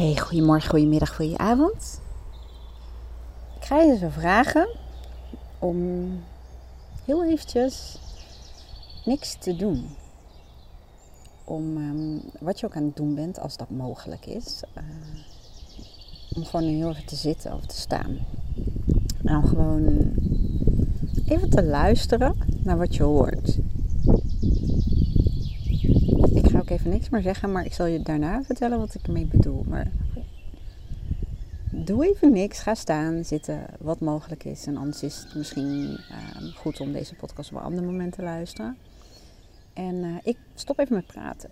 Hey, goedemorgen, goedemiddag, goedenavond. Ik ga je zo vragen om heel eventjes niks te doen. Om ehm, wat je ook aan het doen bent, als dat mogelijk is. eh, om gewoon heel even te zitten of te staan. En dan gewoon even te luisteren naar wat je hoort. Even niks meer zeggen, maar ik zal je daarna vertellen wat ik ermee bedoel. Maar doe even niks, ga staan, zitten, wat mogelijk is. En anders is het misschien eh, goed om deze podcast op een ander moment te luisteren. En eh, ik stop even met praten.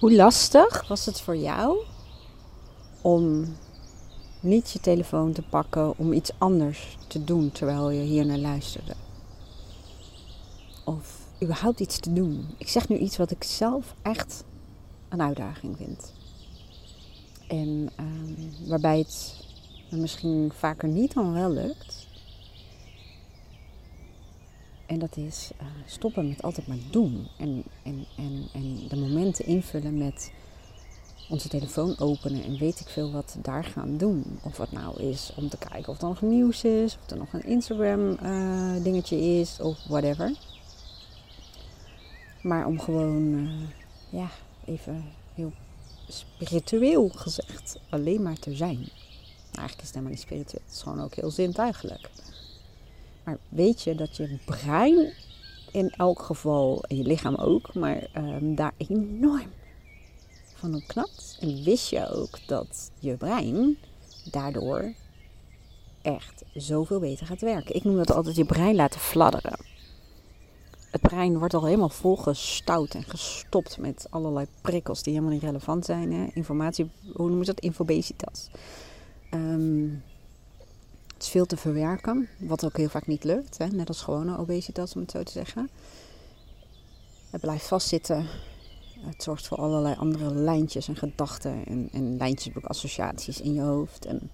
Hoe lastig was het voor jou om niet je telefoon te pakken om iets anders te doen terwijl je hier naar luisterde? Of überhaupt iets te doen. Ik zeg nu iets wat ik zelf echt een uitdaging vind. En ehm, waarbij het misschien vaker niet dan wel lukt. En dat is eh, stoppen met altijd maar doen. En, en, en, en de momenten invullen met onze telefoon openen en weet ik veel wat daar gaan doen. Of wat nou is om te kijken of er nog nieuws is, of er nog een Instagram eh, dingetje is of whatever. Maar om gewoon, eh, ja, even heel spiritueel gezegd, alleen maar te zijn. Eigenlijk is het helemaal niet spiritueel, het is gewoon ook heel zintuigelijk. Maar weet je dat je brein in elk geval, en je lichaam ook, maar ehm, daar enorm van knapt? En wist je ook dat je brein daardoor echt zoveel beter gaat werken? Ik noem dat altijd je brein laten fladderen. Het brein wordt al helemaal volgestouwd en gestopt met allerlei prikkels die helemaal niet relevant zijn. Hè? Informatie, hoe noemen ze dat? Infobesitas. Ehm is veel te verwerken, wat ook heel vaak niet lukt. Hè? Net als gewone obesitas, om het zo te zeggen. Het blijft vastzitten. Het zorgt voor allerlei andere lijntjes en gedachten. En, en lijntjes, ook associaties in je hoofd. En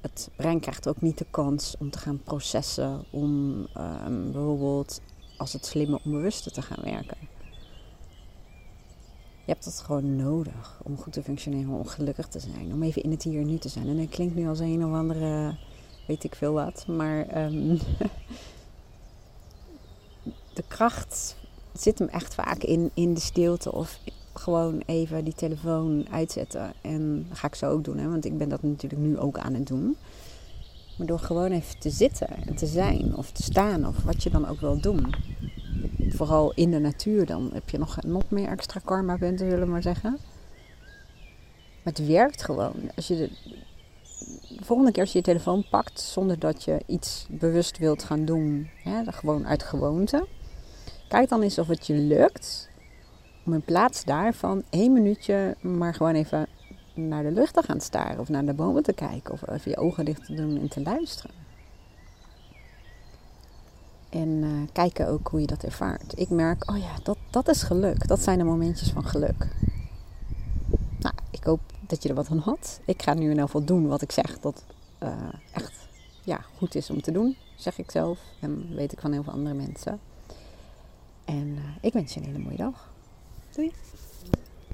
het brein krijgt ook niet de kans om te gaan processen. Om um, bijvoorbeeld als het slimme onbewuste te gaan werken. Je hebt dat gewoon nodig om goed te functioneren, om gelukkig te zijn. Om even in het hier en nu te zijn. En dat klinkt nu als een of andere weet ik veel wat. Maar um, de kracht zit hem echt vaak in, in de stilte of gewoon even die telefoon uitzetten. En dat ga ik zo ook doen, hè, want ik ben dat natuurlijk nu ook aan het doen. Maar door gewoon even te zitten en te zijn of te staan of wat je dan ook wil doen. Vooral in de natuur dan heb je nog, nog meer extra karma punten, zullen we maar zeggen. Maar het werkt gewoon. Als je de, de volgende keer als je je telefoon pakt zonder dat je iets bewust wilt gaan doen, hè, gewoon uit gewoonte, kijk dan eens of het je lukt om in plaats daarvan één minuutje maar gewoon even naar de lucht te gaan staren of naar de bomen te kijken of even je ogen dicht te doen en te luisteren. En uh, kijken ook hoe je dat ervaart. Ik merk, oh ja, dat, dat is geluk. Dat zijn de momentjes van geluk. Nou, ik hoop dat je er wat aan had. Ik ga nu in ieder geval doen wat ik zeg dat uh, echt ja, goed is om te doen, zeg ik zelf. En weet ik van heel veel andere mensen. En uh, ik wens je een hele mooie dag. Doei!